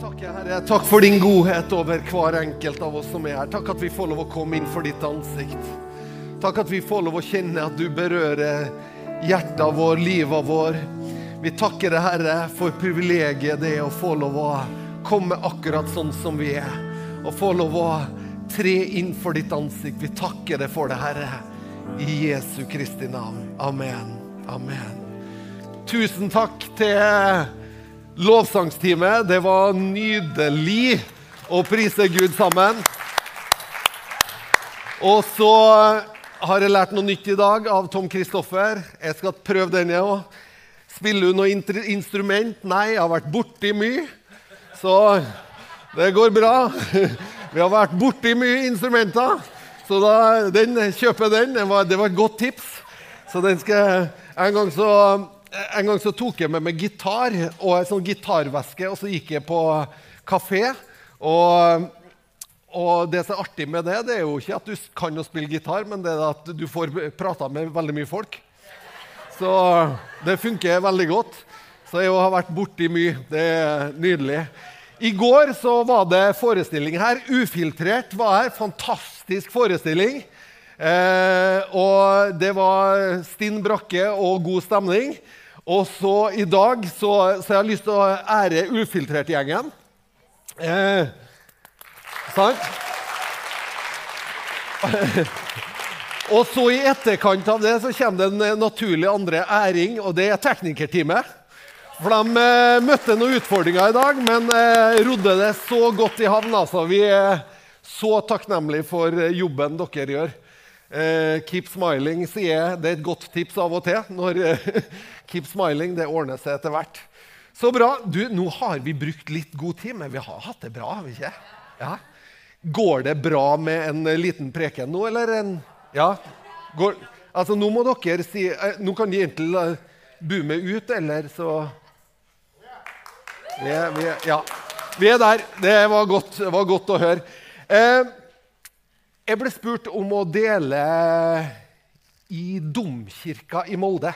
takker, Herre. Takk for din godhet over hver enkelt av oss som er her. Takk at vi får lov å komme inn for ditt ansikt. Takk at vi får lov å kjenne at du berører hjertet vår, livet vår. Vi takker deg, Herre, for privilegiet det er å få lov å komme akkurat sånn som vi er. Og få lov å tre inn for ditt ansikt. Vi takker deg for det, Herre. I Jesu Kristi navn. Amen. Amen. Tusen takk til lovsangstime. Det var nydelig å prise Gud sammen. Og så har jeg lært noe nytt i dag av Tom Kristoffer. Jeg skal prøve den, jeg òg. Spiller du noe instrument? Nei, jeg har vært borti mye. Så det går bra. Vi har vært borti mye instrumenter. Så da, den, kjøper den. Det var, det var et godt tips. Så den skal En gang så en gang så tok jeg med meg gitar og en sånn gitarveske, og så gikk jeg på kafé. Og, og, det som er artig med det, det er jo ikke at du kan å spille gitar, men det er at du får prata med veldig mye folk. Så det funker veldig godt. Så jeg har vært borti mye. Det er nydelig. I går så var det forestilling her. Ufiltrert var her. Fantastisk forestilling. Eh, og det var stinn brakke og god stemning. Og så i dag så, så jeg har lyst til å ære Ufiltrert-gjengen. Eh, sant? og så i etterkant av det så kommer det en naturlig andre æring, og det er teknikerteamet. For de eh, møtte noen utfordringer i dag, men eh, rodde det så godt i havn. Altså. Vi er så takknemlige for jobben dere gjør. Eh, keep smiling, sier jeg. Det er et godt tips av og til. Når, eh, keep smiling, det ordner seg etter hvert. Så bra. Du, nå har vi brukt litt god tid, men vi har hatt det bra, har vi ikke? Ja. Går det bra med en liten preken nå, eller en Ja? Går, altså, nå må dere si eh, Nå kan de enten boome ut, eller så vi vi Ja. Vi er der. Det var godt, var godt å høre. Eh, jeg ble spurt om å dele i domkirka i Molde.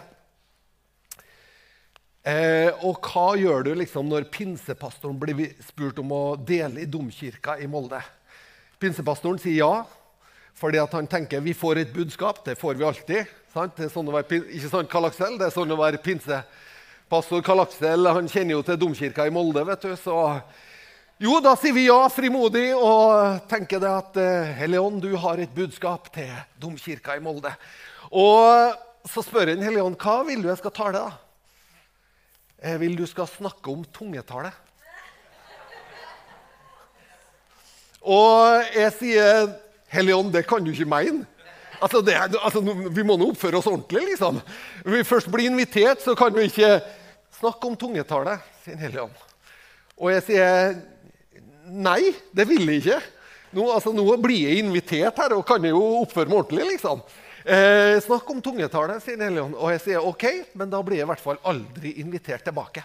Eh, og hva gjør du liksom når pinsepastoren blir spurt om å dele i domkirka i Molde? Pinsepastoren sier ja, fordi han tenker vi får et budskap. Det får vi alltid. Sant? Det er sånn å være, ikke sant, Karl Aksel? Det er sånn å være pinsepastor. Karl Aksel han kjenner jo til domkirka i Molde. vet du, så jo, da sier vi ja frimodig og tenker det at «Helion, Helligånd, du har et budskap til domkirka i Molde. Og så spør en Helligånd hva vil du jeg skal tale. da? Jeg vil du skal snakke om tungetale. Og jeg sier Helligånd, det kan du ikke mene. Altså, det, altså, vi må nå oppføre oss ordentlig, liksom. Når vi først blir invitert, så kan vi ikke snakke om tungetale, sier Helligånd. Og jeg sier nei, det vil jeg ikke. Nå, altså, nå, blir jeg invitert her og kan jeg jo oppføre meg ordentlig, liksom. Eh, snakk om tungetale, sier Nelion. Og jeg sier OK, men da blir jeg i hvert fall aldri invitert tilbake.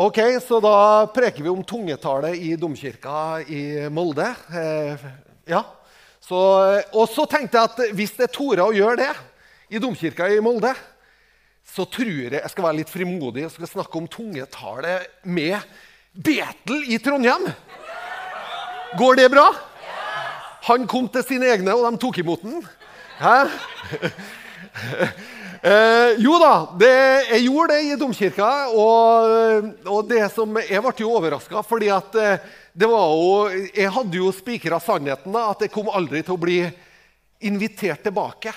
Ok, Så da preker vi om tungetale i domkirka i Molde. Eh, ja. Så, og så tenkte jeg at hvis det er Tora å gjøre det i domkirka i Molde, så tror jeg jeg skal være litt frimodig og skal snakke om tungetale med Betel i Trondheim. Går det bra? Han kom til sine egne, og de tok imot den. Hæ? Eh, jo da, det, jeg gjorde det i domkirka. Og, og det som, jeg ble jo overraska, fordi at eh, det var jo, jeg hadde jo spikra sannheten. da, At jeg kom aldri til å bli invitert tilbake.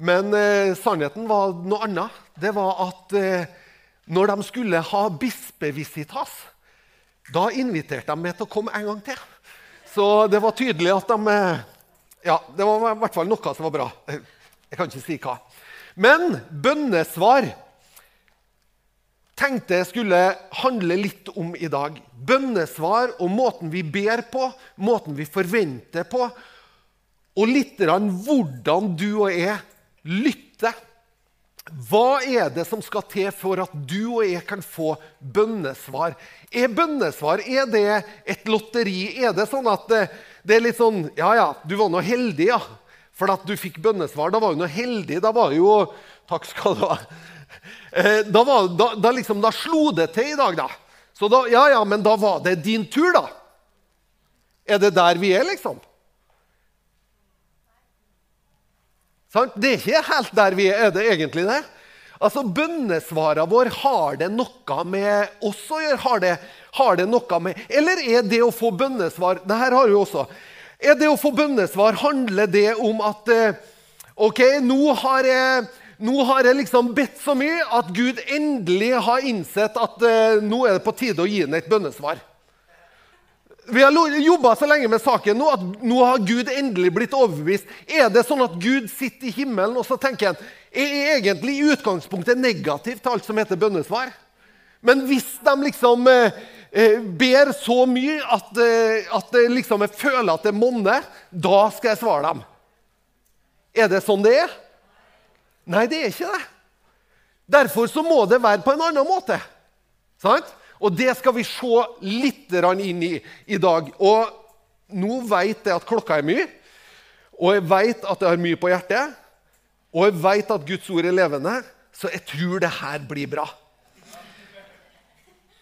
Men eh, sannheten var noe annet. Det var at eh, når de skulle ha bispevisitas, da inviterte de meg til å komme en gang til. Så det var tydelig at de eh, Ja, det var i hvert fall noe som var bra. Jeg kan ikke si hva. Men bønnesvar tenkte jeg skulle handle litt om i dag. Bønnesvar og måten vi ber på, måten vi forventer på, og litt hvordan du og jeg lytter. Hva er det som skal til for at du og jeg kan få bønnesvar? Er bønnesvar er det et lotteri? Er det sånn at det, det er litt sånn Ja, ja, du var nå heldig, ja. For at du fikk bønnesvar. Da var du nå heldig. Da var jo Takk skal du ha. Da, var, da, da, liksom, da, slo det til i dag, da. Så da, ja, ja, men da var det din tur, da. Er det der vi er, liksom? Sant? Det er ikke helt der vi er, er det egentlig det? Altså, Bønnesvarene våre, har det noe med oss å gjøre? Har det, har det noe med Eller er det å få bønnesvar det her har vi også. Er det å få bønnesvar, handler det om at eh, OK, nå har jeg nå har jeg liksom bedt så mye at Gud endelig har innsett at uh, nå er det på tide å gi ham et bønnesvar. Vi har jobba så lenge med saken nå at nå har Gud endelig blitt overbevist. Er det sånn at Gud sitter i himmelen og så tenker han, er egentlig i utgangspunktet negativ til alt som heter bønnesvar? Men hvis de liksom eh, eh ber så mye at, eh, at liksom føler at det monner, da skal jeg svare dem. Er det sånn det er? Nei, det er ikke det. Derfor så må det være på en annen måte. Sant? Og det skal vi se litt inn i i dag. Og nå vet jeg at klokka er mye, og jeg vet at jeg har mye på hjertet. Og jeg vet at Guds ord er levende, så jeg tror det her blir bra.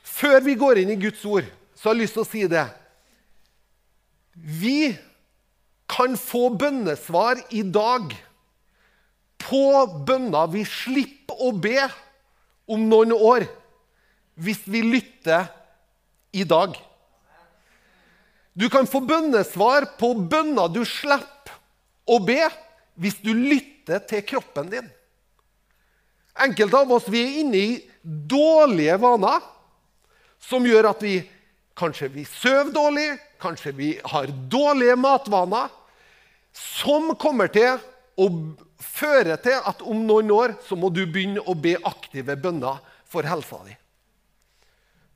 Før vi går inn i Guds ord, så har jeg lyst til å si det. Vi kan få bønnesvar i dag på bønner vi slipper å be om noen år, hvis vi lytter i dag. Du kan få bønnesvar på bønner du slipper å be, hvis du lytter til kroppen din. Enkelte av oss vi er inne i dårlige vaner som gjør at vi kanskje vi sover dårlig, kanskje vi har dårlige matvaner, som kommer til å føre til at om noen år så må du begynne å be aktive bønner for helsa di.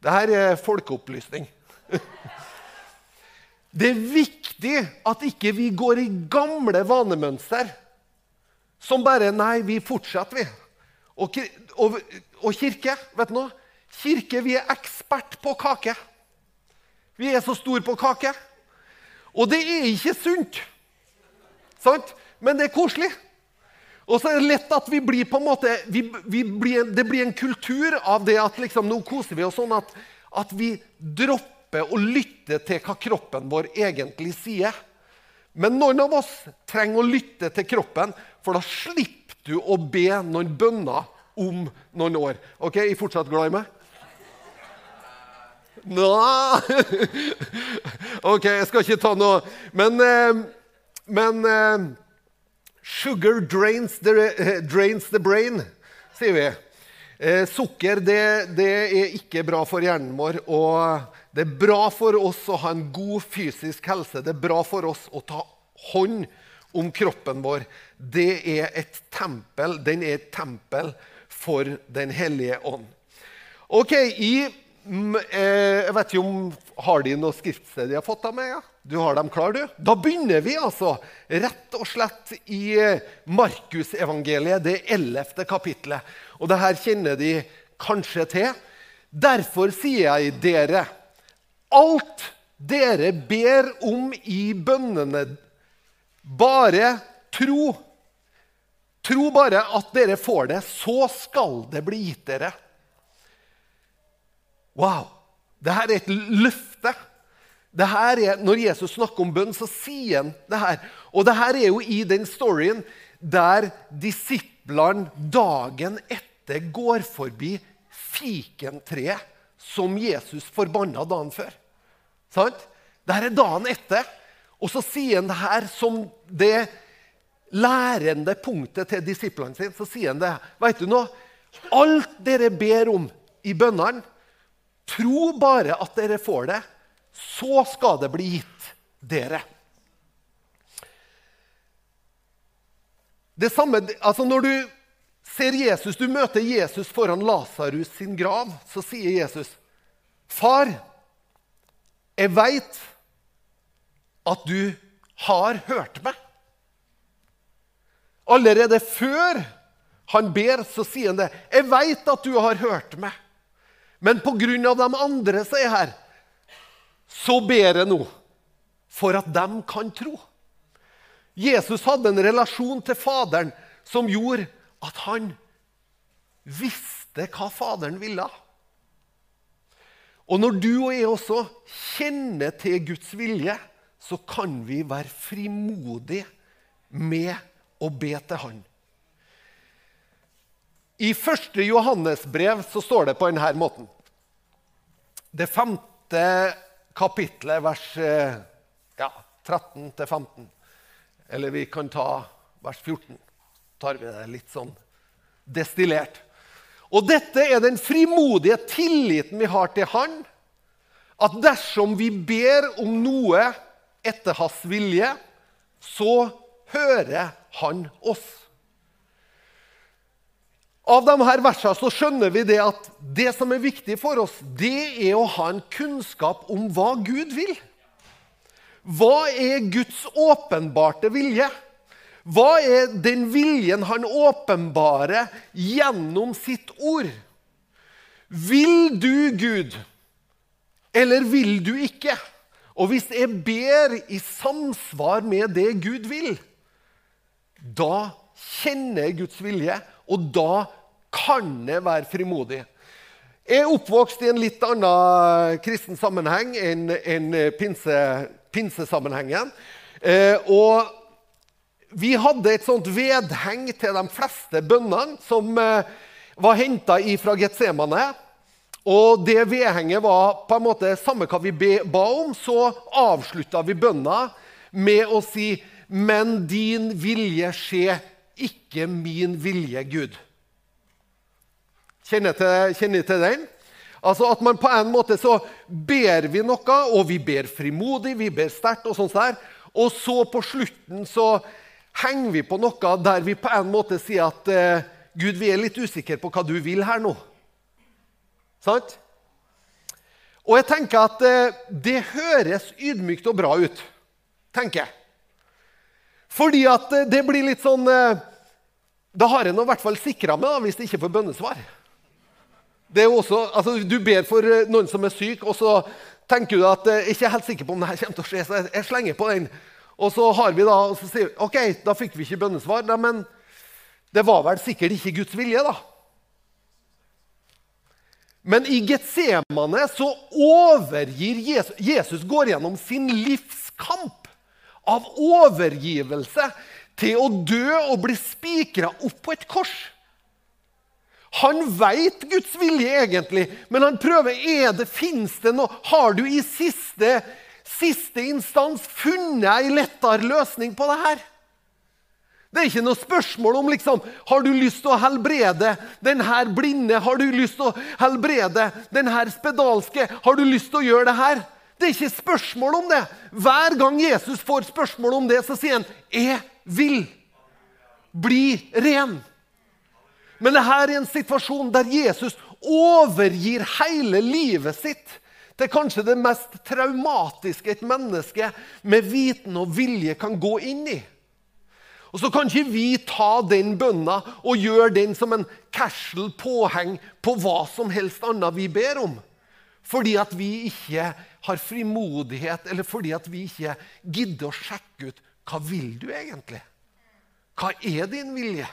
Dette er folkeopplysning. Det er viktig at ikke vi går i gamle vanemønster som bare Nei, vi fortsetter, vi. Og, og, og kirke, vet du noe? Kirke, vi er ekspert på kake. Vi er så store på kake. Og det er ikke sunt. Sant? Men det er koselig. Og så er det lett at vi blir på en måte vi, vi blir, Det blir en kultur av det at liksom, nå koser vi oss sånn at, at vi dropper å lytte til hva kroppen vår egentlig sier. Men noen av oss trenger å lytte til kroppen, for da slipper du å be noen bønner om noen år. Ok, Er fortsatt glad i meg? Nå OK, jeg skal ikke ta noe Men, eh, men eh, Sugar drains the, drains the brain, sier vi. Eh, sukker det, det, er ikke bra for hjernen vår. Og det er bra for oss å ha en god fysisk helse. Det er bra for oss å ta hånd om kroppen vår. Det er et tempel. Den er et tempel for Den hellige ånd. Ok, i, Jeg vet ikke om Har de noe skriftsted de har fått av meg? Ja? Du har dem klar, du? Da begynner vi altså rett og slett i eh, Markusevangeliet, det ellevte kapitlet. Og det her kjenner de kanskje til. Derfor sier jeg dere, alt dere ber om i bønnene, bare tro. Tro bare at dere får det, så skal det bli gitt dere. Wow! Det her er et løfte. Er, når Jesus snakker om bønn, så sier han det her. Og det her er jo i den storyen der disiplene dagen etter går forbi fikentreet som Jesus forbanna dagen før. Sant? Dette er dagen etter. Og så sier han det her som det lærende punktet til disiplene sine. Så sier han det. Vet du noe? Alt dere ber om i bønnene, tro bare at dere får det så skal det bli gitt dere. Det samme, altså Når du ser Jesus, du møter Jesus foran Lasarus sin grav, så sier Jesus, 'Far, jeg veit at du har hørt meg.' Allerede før han ber, så sier han det. 'Jeg veit at du har hørt meg.' Men pga. de andre som er her, så ber jeg nå for at de kan tro. Jesus hadde en relasjon til Faderen som gjorde at han visste hva Faderen ville. Og når du og jeg også kjenner til Guds vilje, så kan vi være frimodige med å be til Han. I første Johannesbrev så står det på denne måten. Det femte kapitlet, vers eh, ja, 13-15. Eller vi kan ta vers 14. tar vi det litt sånn destillert. Og dette er den frimodige tilliten vi har til Han, at dersom vi ber om noe etter hans vilje, så hører han oss. Av de her versene så skjønner vi det at det som er viktig for oss, det er å ha en kunnskap om hva Gud vil. Hva er Guds åpenbarte vilje? Hva er den viljen han åpenbarer gjennom sitt ord? Vil du, Gud, eller vil du ikke? Og hvis jeg ber i samsvar med det Gud vil, da kjenner jeg Guds vilje, og da kan jeg være frimodig. Jeg er oppvokst i en litt annen kristen sammenheng enn enn pinse, pinsesammenhengen. Eh, og vi hadde et sånt vedheng til de fleste bønnene som eh, var henta fra Getsemane. Og det vedhenget var på en måte samme hva vi ba om, så avslutta vi bønna med å si Men din vilje skje, ikke min vilje, Gud. Kjenner dere til den? Altså at man på en måte så ber vi noe, og vi ber frimodig, vi ber sterkt, og sånt der. Og så på slutten så henger vi på noe der vi på en måte sier at eh, Gud, vi er litt usikre på hva du vil her nå. Sant? Og jeg tenker at eh, det høres ydmykt og bra ut, tenker jeg. Fordi at eh, det blir litt sånn eh, Da har jeg nå i hvert fall sikra meg, da, hvis det ikke får bønnesvar. Det er også, altså, du ber for noen som er syk, og så tenker du at jeg er helt sikker på om det her kommer til å skje, så jeg slenger på den. Og så har vi da, og så sier vi, ok, da fikk vi ikke bønnesvar, da, men det var vel sikkert ikke Guds vilje, da. Men i Getsemane så overgir Jesus Jesus går gjennom sin livskamp av overgivelse til å dø og bli spikra opp på et kors. Han veit Guds vilje egentlig, men han prøver er det, Fins det noe Har du i siste, siste instans funnet ei lettere løsning på det her? Det er ikke noe spørsmål om liksom, har du lyst til å helbrede denne blinde. Har du lyst til å helbrede denne spedalske? Har du lyst til å gjøre det her? Det er ikke spørsmål om det. Hver gang Jesus får spørsmål om det, så sier han 'Jeg vil bli ren'. Men dette er en situasjon der Jesus overgir hele livet sitt til kanskje det mest traumatiske et menneske med viten og vilje kan gå inn i. Og så kan ikke vi ta den bønna og gjøre den som en casual påheng på hva som helst annet vi ber om. Fordi at vi ikke har frimodighet, eller fordi at vi ikke gidder å sjekke ut hva vil du egentlig? Hva er din vilje?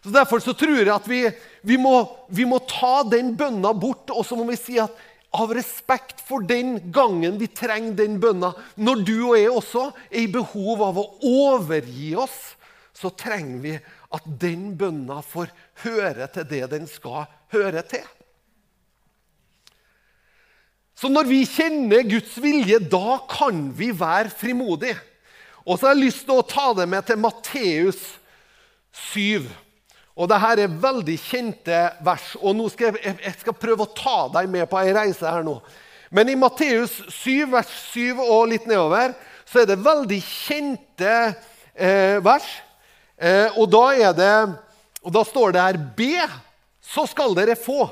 Så Derfor så tror jeg at vi, vi, må, vi må ta den bønna bort, og så må vi si at av respekt for den gangen vi trenger den bønna, når du og jeg også er i behov av å overgi oss, så trenger vi at den bønna får høre til det den skal høre til. Så når vi kjenner Guds vilje, da kan vi være frimodige. Og så har jeg lyst til å ta det med til Matteus 7. Og Dette er veldig kjente vers. og nå skal jeg, jeg, skal prøve å ta deg med på ei reise her nå. Men i Matteus 7, vers 7 og litt nedover, så er det veldig kjente eh, vers. Eh, og, da det, og da står det her Be, så skal dere få.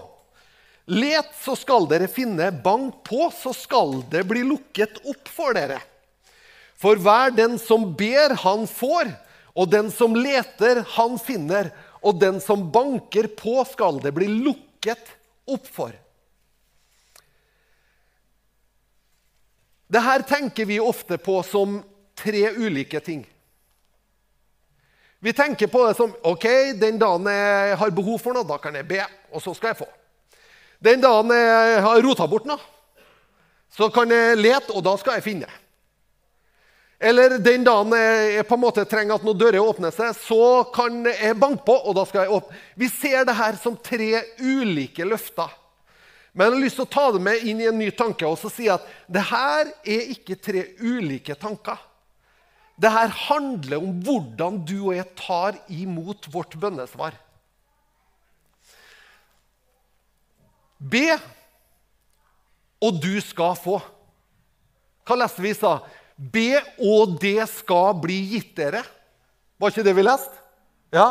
Let, så skal dere finne. Bank på, så skal det bli lukket opp for dere. For hver den som ber, han får, og den som leter, han finner og den som banker på, skal det bli lukket opp for. Dette tenker vi ofte på som tre ulike ting. Vi tenker på det som ok, den dagen jeg har behov for noe, da kan jeg be, og så skal jeg få. Den dagen jeg har rota bort noe, så kan jeg lete, og da skal jeg finne. Eller den dagen jeg på en måte trenger at noen dører åpner seg, så kan jeg banke på, og da skal jeg åpne. Vi ser det her som tre ulike løfter. Men jeg har lyst til å ta det med inn i en ny tanke og så si at det her er ikke tre ulike tanker. Det her handler om hvordan du og jeg tar imot vårt bønnesvar. Be, og du skal få. Hva leste vi sa? Be, og det skal bli gitt dere. Var ikke det vi leste? Ja.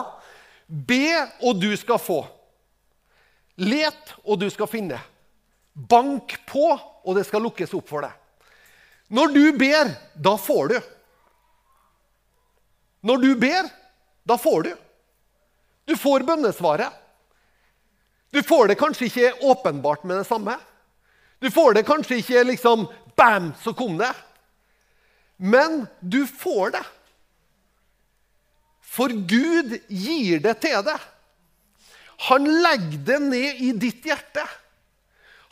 Be, og du skal få. Let, og du skal finne. Bank på, og det skal lukkes opp for deg. Når du ber, da får du. Når du ber, da får du. Du får bønnesvaret. Du får det kanskje ikke åpenbart med det samme. Du får det kanskje ikke liksom Bam, så kom det. Men du får det. For Gud gir det til deg. Han legger det ned i ditt hjerte.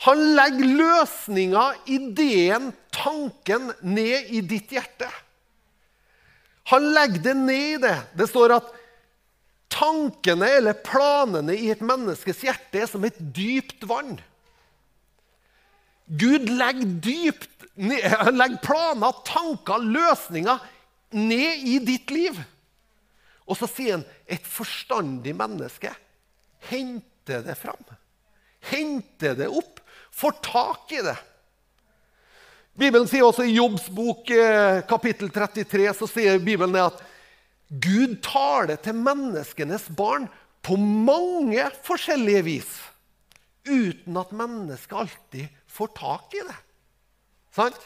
Han legger løsninga, ideen, tanken ned i ditt hjerte. Han legger det ned i det. Det står at tankene eller planene i et menneskes hjerte er som et dypt vann. Gud legger dypt legger planer, tanker, løsninger ned i ditt liv. Og så sier han et forstandig menneske henter det fram. Henter det opp. Får tak i det. Bibelen sier også i Jobbs bok eh, kapittel 33 så sier Bibelen at Gud taler til menneskenes barn på mange forskjellige vis, uten at mennesket alltid får tak i det. Sant?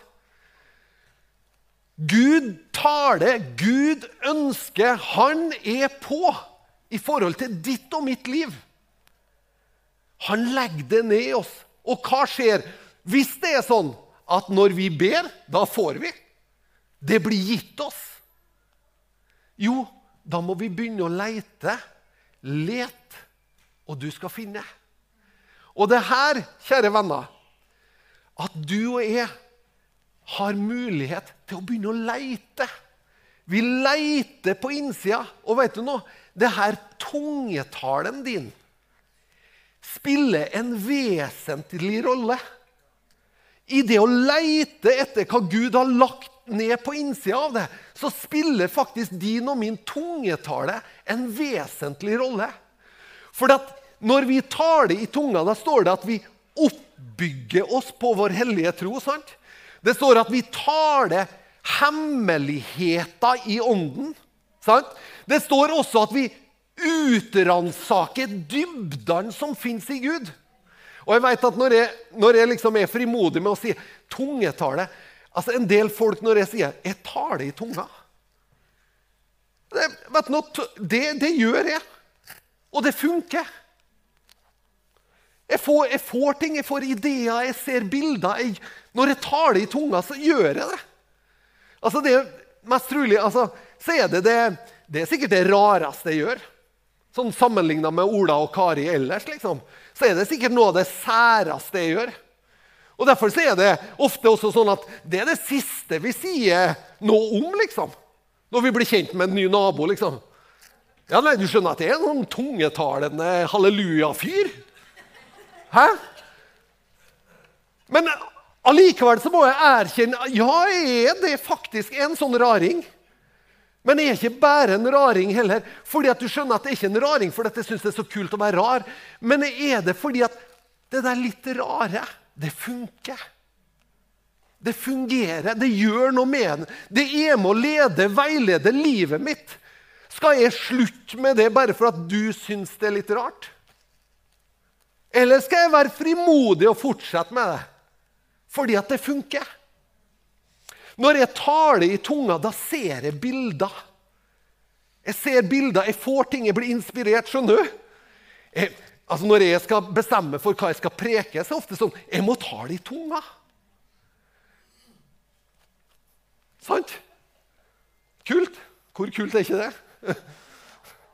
Gud taler, Gud ønsker, han er på i forhold til ditt og mitt liv. Han legger det ned i oss. Og hva skjer hvis det er sånn at når vi ber, da får vi? Det blir gitt oss. Jo, da må vi begynne å leite. Let, og du skal finne. Og det er her, kjære venner, at du og jeg har mulighet til å begynne å leite. Vi leiter på innsida. Og vet du noe? Det her tungetalen din spiller en vesentlig rolle. I det å leite etter hva Gud har lagt ned på innsida av det, så spiller faktisk din og min tungetale en vesentlig rolle. For når vi taler i tunga, da står det at vi oppbygger oss på vår hellige tro. sant? Det står at vi taler hemmeligheter i ånden. Sant? Det står også at vi utransaker dybdene som fins i Gud. Og jeg vet at Når jeg, når jeg liksom er frimodig med å si tungetale altså En del folk når jeg sier 'jeg taler i tunga' det, vet du, det, det gjør jeg. Og det funker. Jeg får, jeg får, ting, jeg får ideer, jeg ser bilder. Jeg, når jeg taler i tunga, så gjør jeg det. Altså det mest trolig, altså, så er det, det, det er sikkert det rareste jeg gjør. Sånn Sammenligna med Ola og Kari ellers, liksom, så er det sikkert noe av det særeste jeg gjør. Og Derfor er det ofte også sånn at det er det siste vi sier noe om. liksom. Når vi blir kjent med en ny nabo. liksom. Ja, nei, Du skjønner at det er en sånn tungetalende halleluja-fyr? Hæ? Men allikevel så må jeg erkjenne ja, er det faktisk en sånn raring. Men jeg er ikke bare en raring heller. fordi at du skjønner at det er ikke en raring fordi at jeg syns det er så kult å være rar. Men er det fordi at det der litt rare, det funker. Det fungerer. Det gjør noe med en. Det er med å lede, veilede livet mitt. Skal jeg slutte med det bare for at du syns det er litt rart? Eller skal jeg være frimodig og fortsette med det fordi at det funker? Når jeg taler i tunga, da ser jeg bilder. Jeg ser bilder, jeg får ting, jeg blir inspirert. Skjønner du? Jeg, altså når jeg skal bestemme for hva jeg skal preke, så er det ofte sånn Jeg må ta det i tunga. Sant? Kult. Hvor kult er ikke det?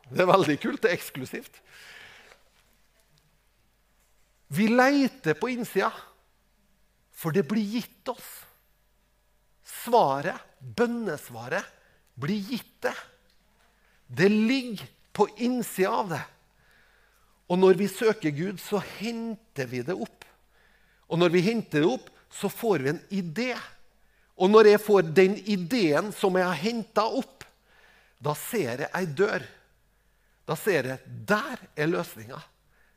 Det er veldig kult. Det er eksklusivt. Vi leiter på innsida, for det blir gitt oss. Svaret, bønnesvaret, blir gitt det. Det ligger på innsida av det. Og når vi søker Gud, så henter vi det opp. Og når vi henter det opp, så får vi en idé. Og når jeg får den ideen som jeg har henta opp, da ser jeg ei dør. Da ser jeg der er løsninga.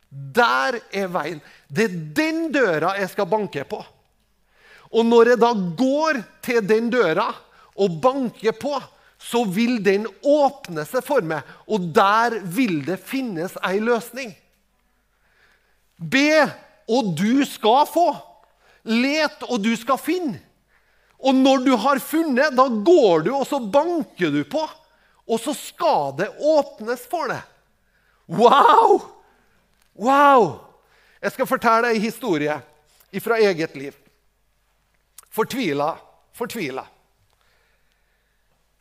Der er veien. Det er den døra jeg skal banke på. Og når jeg da går til den døra og banker på, så vil den åpne seg for meg, og der vil det finnes ei løsning. Be, og du skal få. Let, og du skal finne. Og når du har funnet, da går du og så banker du på. Og så skal det åpnes for deg. Wow! Wow! Jeg skal fortelle ei historie fra eget liv. Fortvila, fortvila.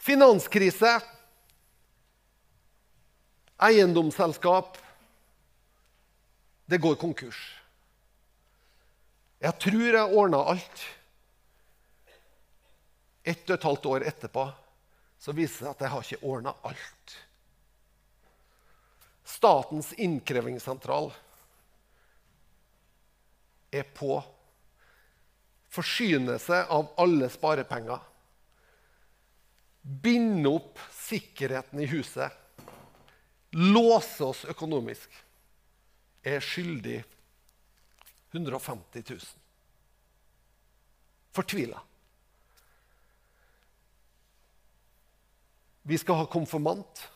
Finanskrise. Eiendomsselskap. Det går konkurs. Jeg tror jeg ordna alt. Ett og et halvt år etterpå så viser det seg at jeg har ikke ordna alt. Statens innkrevingssentral er på. Forsyner seg av alle sparepenger. Binde opp sikkerheten i huset. Låse oss økonomisk. Er skyldig 150 000. Fortvila. Vi skal ha konfirmant.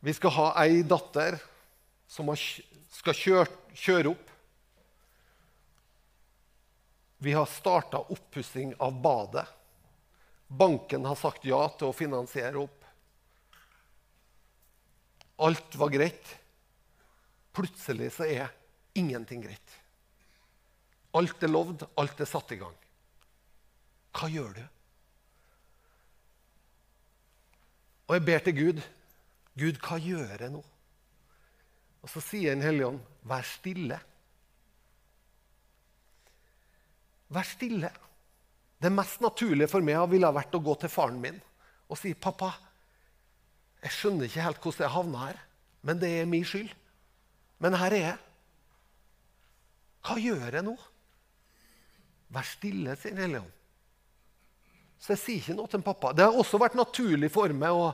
Vi skal ha ei datter som skal kjøre, opp. Vi har starta oppussing av badet. Banken har sagt ja til å finansiere opp. Alt var greit. Plutselig så er ingenting greit. Alt er lovd, alt er satt i gang. Hva gjør du? Og jeg ber til Gud. Gud, hva gjør jeg nå? Og så sier Den hellige ånd, vær stille. Vær stille. Det mest naturlige for meg ville vært å gå til faren min og si, 'Pappa, jeg skjønner ikke helt hvordan jeg havna her, men det er min skyld.' Men her er jeg. Hva gjør jeg nå? Vær stille, sier Helligånd. Så jeg sier ikke noe til pappa. Det har også vært naturlig for meg å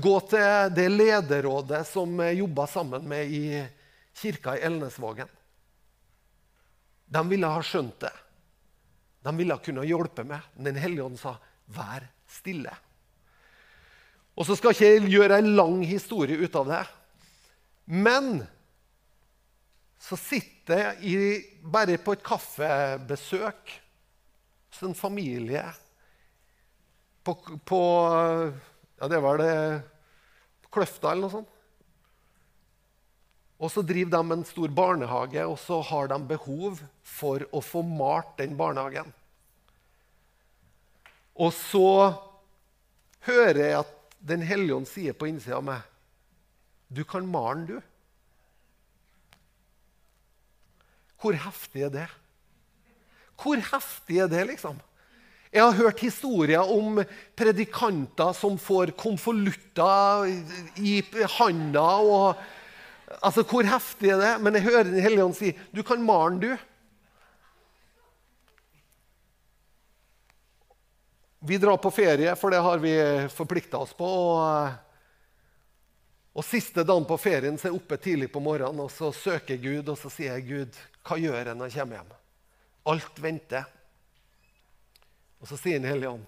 gå til det lederrådet som jeg jobba sammen med i kirka i Elnesvågen. De ville ha skjønt det. De ville kunne hjelpe meg. Men Den hellige ånd sa, 'Vær stille'. Og Så skal ikke jeg gjøre en lang historie ut av det. Men så sitter jeg i, bare på et kaffebesøk hos en familie på, på Ja, det var det Kløfta eller noe sånt. Og så driver de en stor barnehage, og så har de behov for å få malt den barnehagen. Og så hører jeg at Den hellige ånd sier på innsida av meg Du kan male den, du. Hvor heftig er det? Hvor heftig er det, liksom? Jeg har hørt historier om predikanter som får konvolutter i handa. og Altså, Hvor heftig er det? Men jeg hører Den hellige ånd si du kan male du. Vi drar på ferie, for det har vi forplikta oss på. Og, og Siste dagen på ferien så er jeg oppe tidlig på morgenen og så søker Gud. Og så sier jeg, 'Gud, hva gjør jeg når jeg kommer hjem?' Alt venter. Og så sier Den hellige ånd,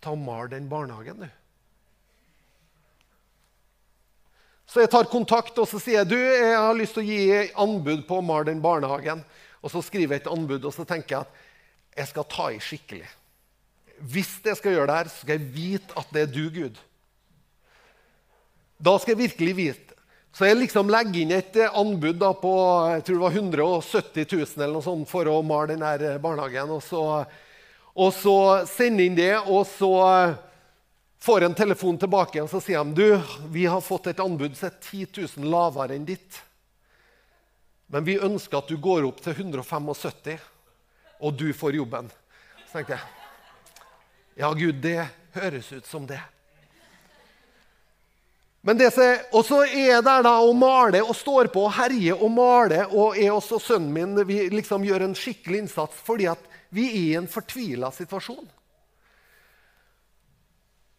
'Ta og mal den barnehagen, du.' Så jeg tar kontakt og så sier jeg, du, jeg har lyst til å gi anbud på å male den barnehagen. Og så skriver jeg et anbud og så tenker jeg at jeg skal ta i skikkelig. Hvis jeg skal gjøre det her, så skal jeg vite at det er du, Gud. Da skal jeg virkelig vite. Så jeg liksom legger inn et anbud da på jeg tror det var 170 000 eller noe sånt for å male denne barnehagen. Og så, og så sende inn det, og så får en telefon tilbake og så sier de du, vi har fått et anbud som er 10 000 lavere enn ditt. Men vi ønsker at du går opp til 175, og du får jobben. Så tenkte jeg Ja, Gud, det høres ut som det. Men det og så er der da og maler og står på og herjer og maler, og er også sønnen min Vi liksom gjør en skikkelig innsats fordi at vi er i en fortvila situasjon.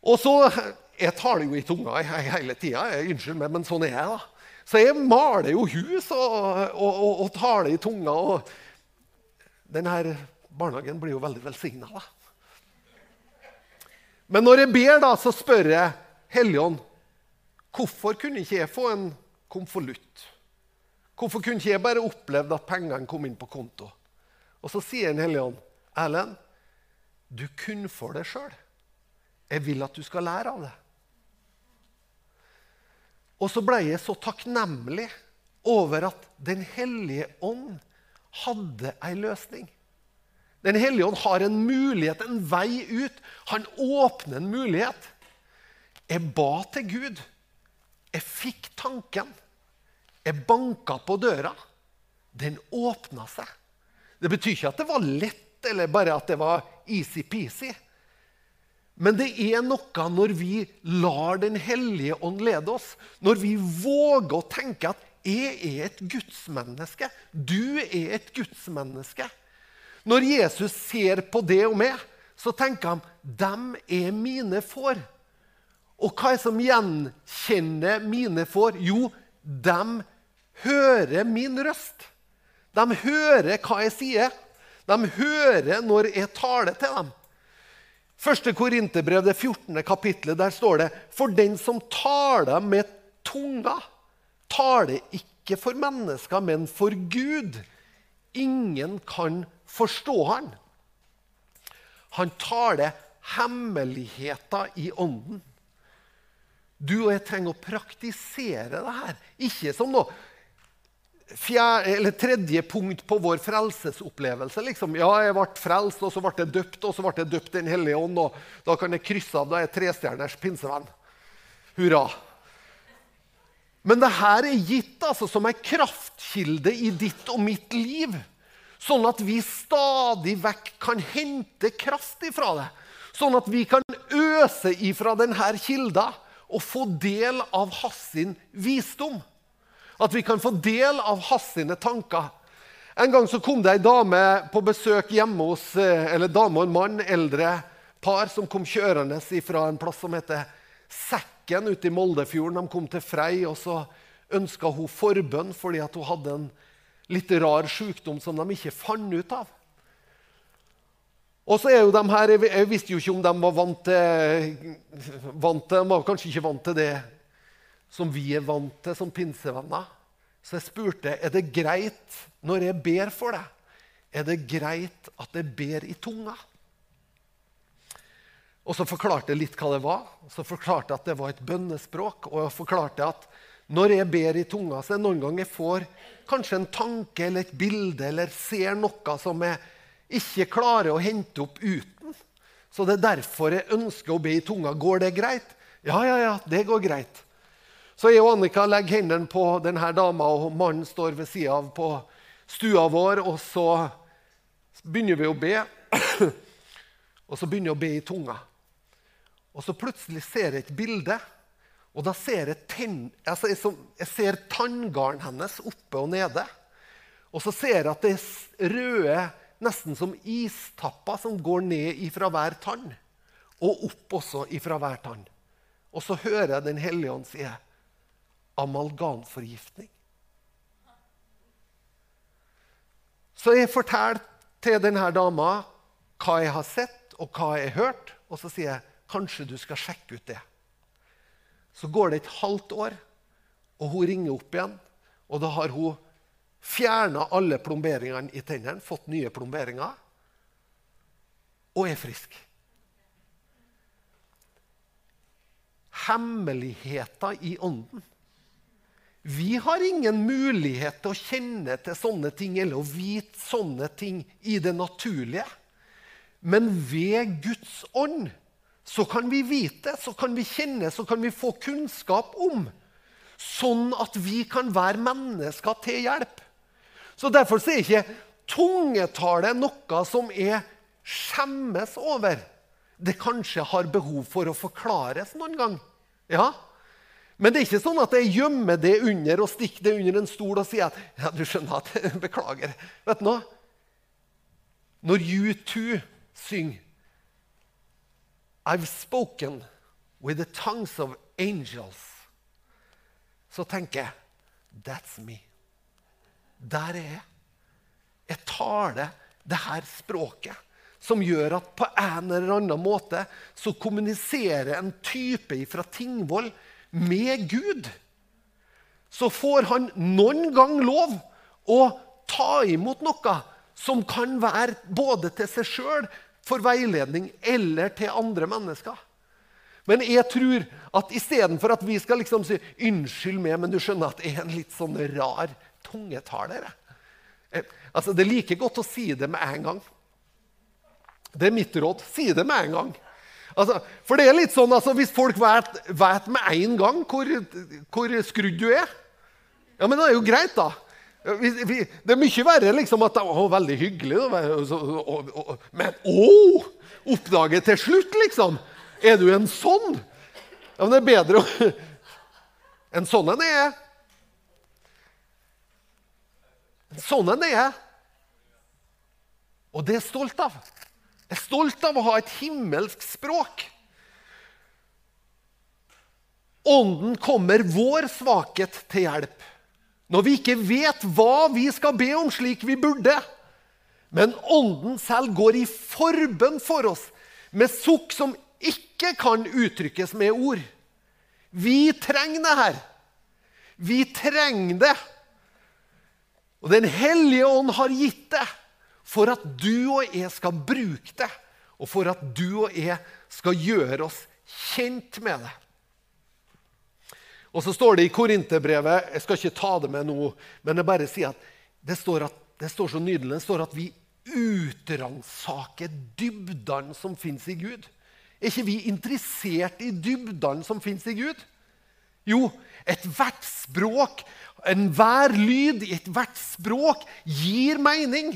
Og så Jeg taler jo i tunga hele tida. Unnskyld meg, men sånn er jeg, da. Så jeg maler jo hus og, og, og, og taler i tunga. og Denne barnehagen blir jo veldig velsigna, da. Men når jeg ber, da, så spør jeg Helligånd Hvorfor kunne ikke jeg få en konvolutt? Hvorfor kunne ikke jeg bare opplevd at pengene kom inn på konto? Og så sier Den hellige Erlend, du kunne for deg sjøl. Jeg vil at du skal lære av det. Og så ble jeg så takknemlig over at Den hellige ånd hadde ei løsning. Den hellige ånd har en mulighet, en vei ut. Han åpner en mulighet. Jeg ba til Gud. Jeg fikk tanken. Jeg banka på døra. Den åpna seg. Det betyr ikke at det var lett, eller bare at det var easy-peasy. Men det er noe når vi lar Den hellige ånd lede oss. Når vi våger å tenke at 'jeg er et gudsmenneske', 'du er et gudsmenneske'. Når Jesus ser på det og meg, så tenker han 'dem er mine får'. Og hva er det som gjenkjenner mine får? Jo, dem hører min røst. De hører hva jeg sier. De hører når jeg taler til dem. Første Korinterbrev, det 14. kapitlet, der står det For den som taler med tunga, taler ikke for mennesker, men for Gud. Ingen kan forstå han. Han taler hemmeligheter i ånden. Du og jeg trenger å praktisere det her. Ikke som noe fjerde, tredje punkt på vår frelsesopplevelse. Liksom. Ja, jeg ble frelst, og så ble jeg døpt, og så ble jeg døpt Den hellige ånd. og Da kan jeg krysse av da er jeg er trestjerners pinsevenn. Hurra. Men det her er gitt altså, som en kraftkilde i ditt og mitt liv. Sånn at vi stadig vekk kan hente kraft ifra det. Sånn at vi kan øse ifra denne kilda og få del av hans visdom. At vi kan få del av hans tanker. En gang så kom det ei dame på besøk hjemme hos eh, eller dame og en mann, eldre par, som kom kjørende fra en plass som heter Sekken ute i Moldefjorden. De kom til Frei, og så ønska hun forbønn fordi hun hadde en litt rar sykdom som de ikke fant ut av. Og så er jo de her, Jeg visste jo ikke om de var vant til, vant til De var kanskje ikke vant til det som vi er vant til som pinsevenner. Så jeg spurte er det greit når jeg ber for deg, er det greit at jeg ber i tunga. Og Så forklarte jeg litt hva det var. Så forklarte jeg at det var et bønnespråk. Og jeg forklarte at når jeg ber i tunga, så er det noen ganger jeg får kanskje en tanke eller et bilde eller ser noe som jeg ikke klarer å hente opp uten. Så det er derfor jeg ønsker å be i tunga. Går det greit? Ja, ja, ja, det går greit. Så jeg og Annika legger hendene på denne dama, og mannen står ved sida av på stua vår. Og så begynner vi å be. Og så begynner jeg å be i tunga. Og så plutselig ser jeg et bilde. Og da ser jeg, ten, altså jeg, jeg ser tanngarden hennes oppe og nede. Og så ser jeg at det er røde nesten som istapper som går ned ifra hver tann. Og opp også ifra hver tann. Og så hører jeg Den hellige ånd si amalgamforgiftning. Så jeg forteller til denne dama hva jeg har sett og hva jeg har hørt. Og så sier jeg kanskje du skal sjekke ut det. Så går det et halvt år, og hun ringer opp igjen. Og da har hun Fjerna alle plomberingene i tennene, fått nye plomberinger og er frisk. Hemmeligheter i ånden. Vi har ingen mulighet til å kjenne til sånne ting eller å vite sånne ting i det naturlige. Men ved Guds ånd så kan vi vite, så kan vi kjenne, så kan vi få kunnskap om. Sånn at vi kan være mennesker til hjelp. Så Derfor er ikke tungetale noe som er skjemmes over. Det kanskje har behov for å forklares noen gang. Ja, men det er ikke sånn at jeg gjemmer det under og stikker det under en stol og sier at ja, du skjønner at, Beklager. Vet du noe? Når U2 synger I've spoken with the tongues of angels, så tenker jeg That's me. Der er jeg. Jeg taler det her språket som gjør at på en eller annen måte så kommuniserer en type fra Tingvoll med Gud, så får han noen gang lov å ta imot noe som kan være både til seg sjøl, for veiledning, eller til andre mennesker. Men jeg tror at istedenfor at vi skal liksom si 'Unnskyld meg, men du skjønner at jeg er en litt sånn rar tungetaler' eh, altså, Det er like godt å si det med en gang. Det er mitt råd. Si det med en gang. Altså, for det er litt sånn, altså, Hvis folk vet, vet med en gang hvor, hvor, skrudd du er Ja, men det er jo greit, da. Det er mye verre liksom at Å, veldig hyggelig. Da. Men å! Oppdage til slutt, liksom. Er du en sånn? Ja, men det er bedre å En sånn en er jeg. En sånn en er jeg. Og det er stolt av. Er stolt av å ha et himmelsk språk. Ånden kommer vår svakhet til hjelp når vi ikke vet hva vi skal be om slik vi burde. Men Ånden selv går i forbønn for oss med sukk som ikke kan uttrykkes med ord. Vi trenger det her. Vi trenger det. Og Den hellige ånd har gitt det for at du og jeg skal bruke det, og for at du og jeg skal gjøre oss kjent med det. Og så står det i Korinterbrevet Jeg skal ikke ta det med nå, men jeg bare sier at det står, at, det står så nydelig det står at vi utransaker dybdene som fins i Gud. Er ikke vi interessert i dybdene som fins i Gud? Jo, ethvert språk, enhver lyd i ethvert språk gir mening.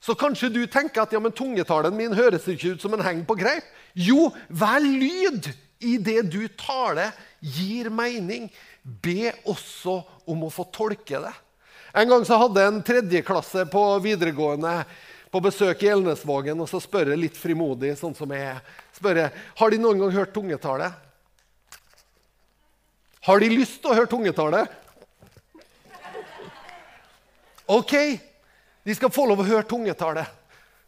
Så kanskje du tenker at ja, men tungetalen min høres ikke ut som en heng på greip. Jo, hver lyd i det du taler, gir mening. Be også om å få tolke det. En gang så hadde en tredjeklasse på videregående på besøk i Elnesvågen, og så spør jeg litt frimodig, sånn som jeg spør jeg, har de noen gang hørt tungetale. Har de lyst til å høre tungetale? OK, de skal få lov å høre tungetale.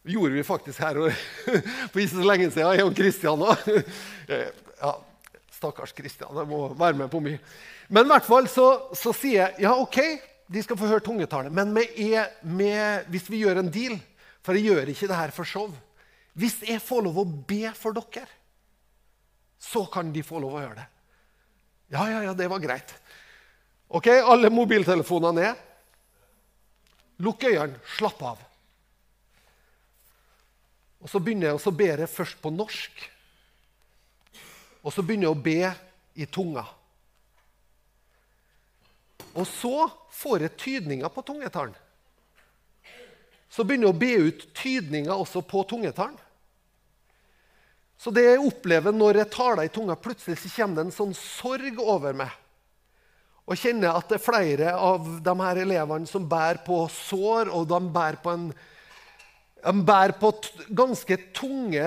Det gjorde vi faktisk her for ikke så lenge siden. Jeg og Kristian òg. Ja, stakkars Kristian. Jeg må være med på mye. Men i hvert fall så, så, sier jeg ja, OK, de skal få høre tungetale. Men med, med, hvis vi gjør en deal For jeg gjør ikke det her for show. Hvis jeg får lov å be for dere, så kan de få lov å gjøre det. Ja, ja, ja, det var greit. OK, alle mobiltelefonene ned. Lukk øynene, slapp av. Og Så begynner jeg, å be først på norsk. Og så begynner jeg å be i tunga. Og så får jeg tydninger på tungetalen. Så begynner jeg å be ut tydninger også på tungetalen. Så det jeg opplever når jeg taler i tunga, plutselig så kommer det en sånn sorg over meg og kjenner at det er flere av de her elevene som bærer på sår, og de bærer på, en, de bærer på ganske tunge,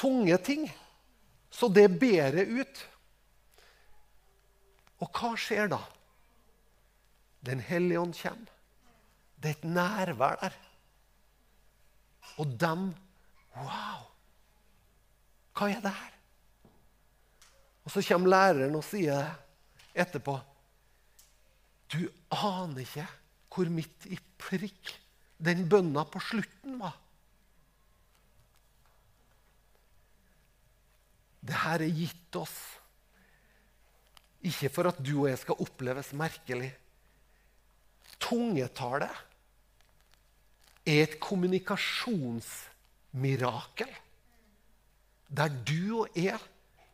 tunge ting. Så det bærer ut. Og hva skjer da? Den hellige ånd kommer. Det er et nærvær der. Og dem Wow! Hva er det her? Og så kommer læreren og sier det etterpå. Du aner ikke hvor midt i prikk den bønna på slutten var. Det her er gitt oss ikke for at du og jeg skal oppleves merkelig. Tungetale er et kommunikasjonsmirakel der du og jeg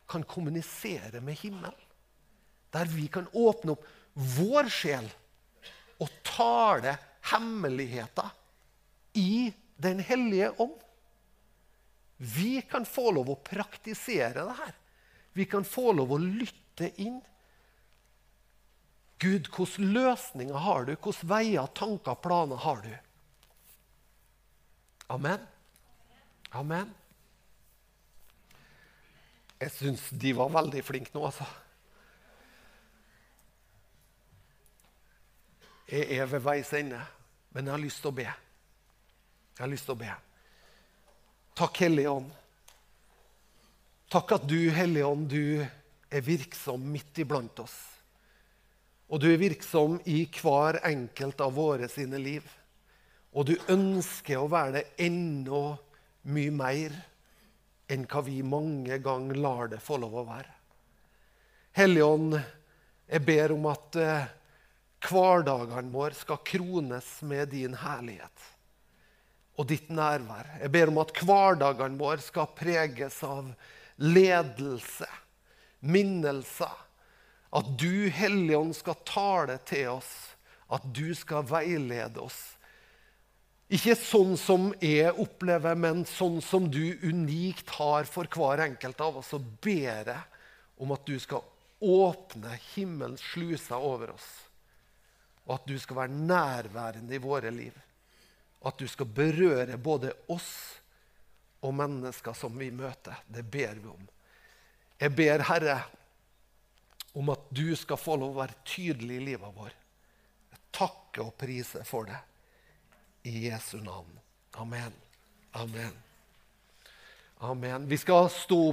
kan kommunisere med himmelen der vi kan åpne opp vår sjel og tale hemmeligheter i Den hellige ånd. Vi kan få lov å praktisere det her. Vi kan få lov å lytte inn. Gud, hvilke løsninger har du? Hvilke veier, tanker, planer har du? Amen. Amen. Jeg syns de var veldig flinke nå, altså. Jeg er ved veis ende, men jeg har lyst til å be. Jeg har lyst til å be. Takk, Hellige Ånd. Takk at du, Hellige Ånd, du er virksom midt iblant oss. Og du er virksom i hver enkelt av våre sine liv. Og du ønsker å være det enda mye mer enn hva vi mange ganger lar det få lov å være. Hellige Ånd, jeg ber om at eh, hverdagene våre skal krones med din herlighet og ditt nærvær. Jeg ber om at hverdagene våre skal preges av ledelse, minnelser. At du, Hellige Ånd, skal tale til oss. At du skal veilede oss. Ikke sånn som jeg opplever, men sånn som du unikt har for hver enkelt av oss. Så ber jeg om at du skal åpne himmelens sluser over oss. Og at du skal være nærværende i våre liv. At du skal berøre både oss og mennesker som vi møter. Det ber vi om. Jeg ber, Herre, om at du skal få lov å være tydelig i livet vår. Jeg takker og priser for det. I Jesu navn. Amen. Amen. Amen. Vi skal stå opp.